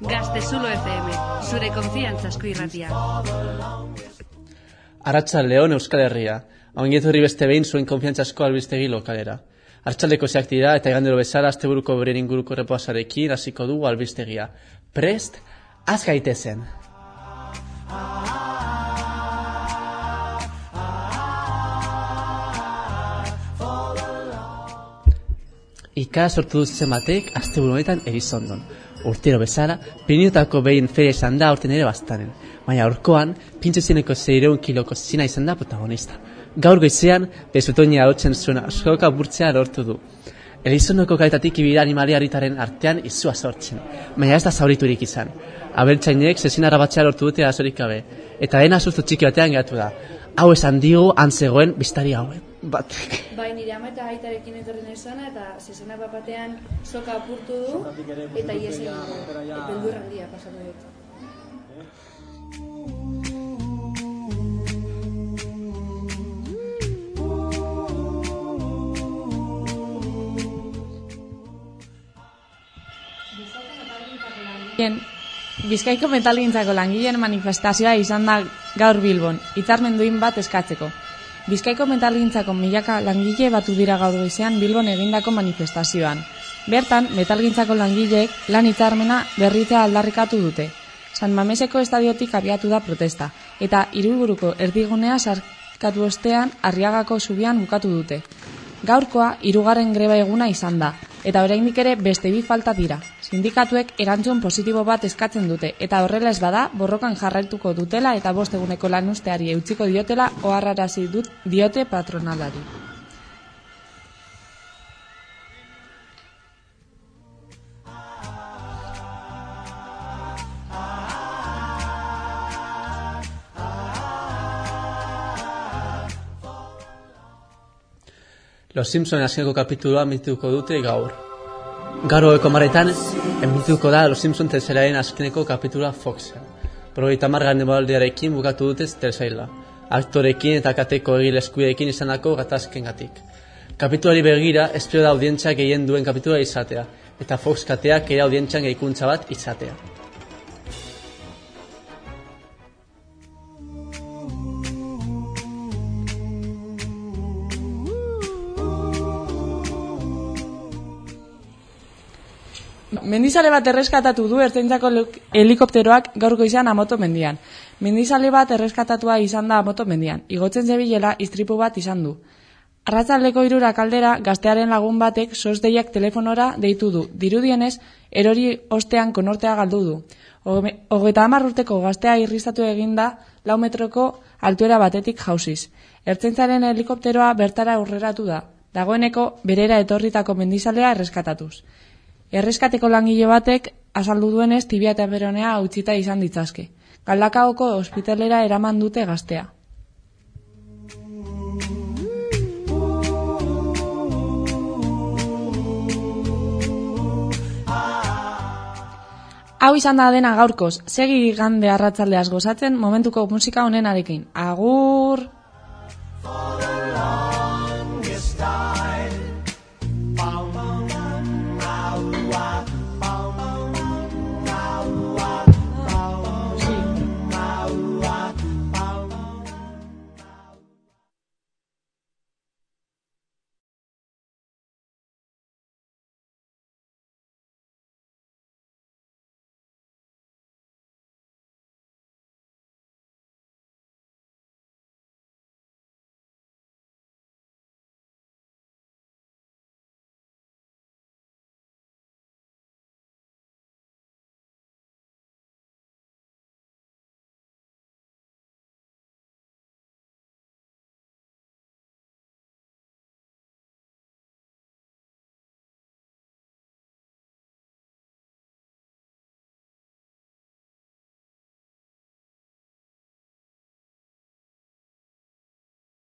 Gaztezulo FM, zure konfiantzazko irratia. Arratxa Leon Euskal Herria, hori beste behin zuen konfiantzazko albiztegi lokalera. Artxaldeko zeak dira eta egandero bezala asteburuko beren inguruko repoasarekin hasiko du albiztegia. Prest, az gaitezen! Ika sortu dut zematek asteburu honetan erizondon urtero bezala, pinutako behin feria izan da urten ere bastanen. Baina aurkoan, pintxo zineko zeireun kiloko zina izan da protagonista. Gaur goizean, bezutonia hautzen zuen askoka burtzea lortu du. Elizonoko gaitatik ibira animaliaritaren artean izua sortzen, baina ez da zauriturik izan. Abeltzainek zezin arabatzea lortu dute azorik gabe, eta dena sustu txiki batean gehatu da. Hau esan digu antzegoen biztari hauen bat. Bai, nire ama eta aitarekin etorri nahi zana, eta zezena bapatean soka apurtu du, eta iesi beldur handia pasatu dut. Bizkaiko metalgintzako langileen manifestazioa izan da gaur Bilbon, hitzarmen duin bat eskatzeko. Bizkaiko metalgintzako milaka langile batu dira gaur goizean Bilbon egindako manifestazioan. Bertan, metalgintzako langileek lan hitzarmena berritzea aldarrikatu dute. San Mameseko estadiotik abiatu da protesta, eta hiriburuko erdigunea sarkatu ostean arriagako zubian bukatu dute. Gaurkoa hirugarren greba eguna izan da, eta oraindik ere beste bi falta dira. Sindikatuek erantzun positibo bat eskatzen dute eta horrela ez bada borrokan jarraituko dutela eta bost eguneko lanusteari eutziko diotela oharrarazi dut diote patronalari. Los Simpson azkeneko kapituloa mituko dute gaur. Garo eko maretan, emituko da Los Simpsons terceraen azkeneko kapitula Foxen. Progeita margan demoaldearekin bukatu dutez terzaila. Aktorekin eta kateko egil eskudeekin izan dako gatazken gatik. Kapitulari begira, espero da audientzak gehien duen kapitula izatea, eta Fox kateak ere audientzan gehikuntza bat izatea. Mendizale bat erreskatatu du ertzaintzako helikopteroak gaurko izan amoto mendian. Mendizale bat erreskatatua izan da amoto mendian. Igotzen zebilela istripu bat izan du. Arratzaldeko irura kaldera gaztearen lagun batek sosdeiak telefonora deitu du. Dirudienez, erori ostean konortea galdu du. Hogeta hamar urteko gaztea irristatu eginda lau metroko altuera batetik jauziz. Ertzaintzaren helikopteroa bertara aurreratu da. Dagoeneko berera etorritako mendizalea erreskatatuz. Erreskateko langile batek azaldu duenez tibia eta beronea utzita izan ditzazke. Galdakaoko ospitalera eraman dute gaztea. Hau izan da dena gaurkoz, segi gande arratzaldeaz gozatzen momentuko musika honenarekin. Agur!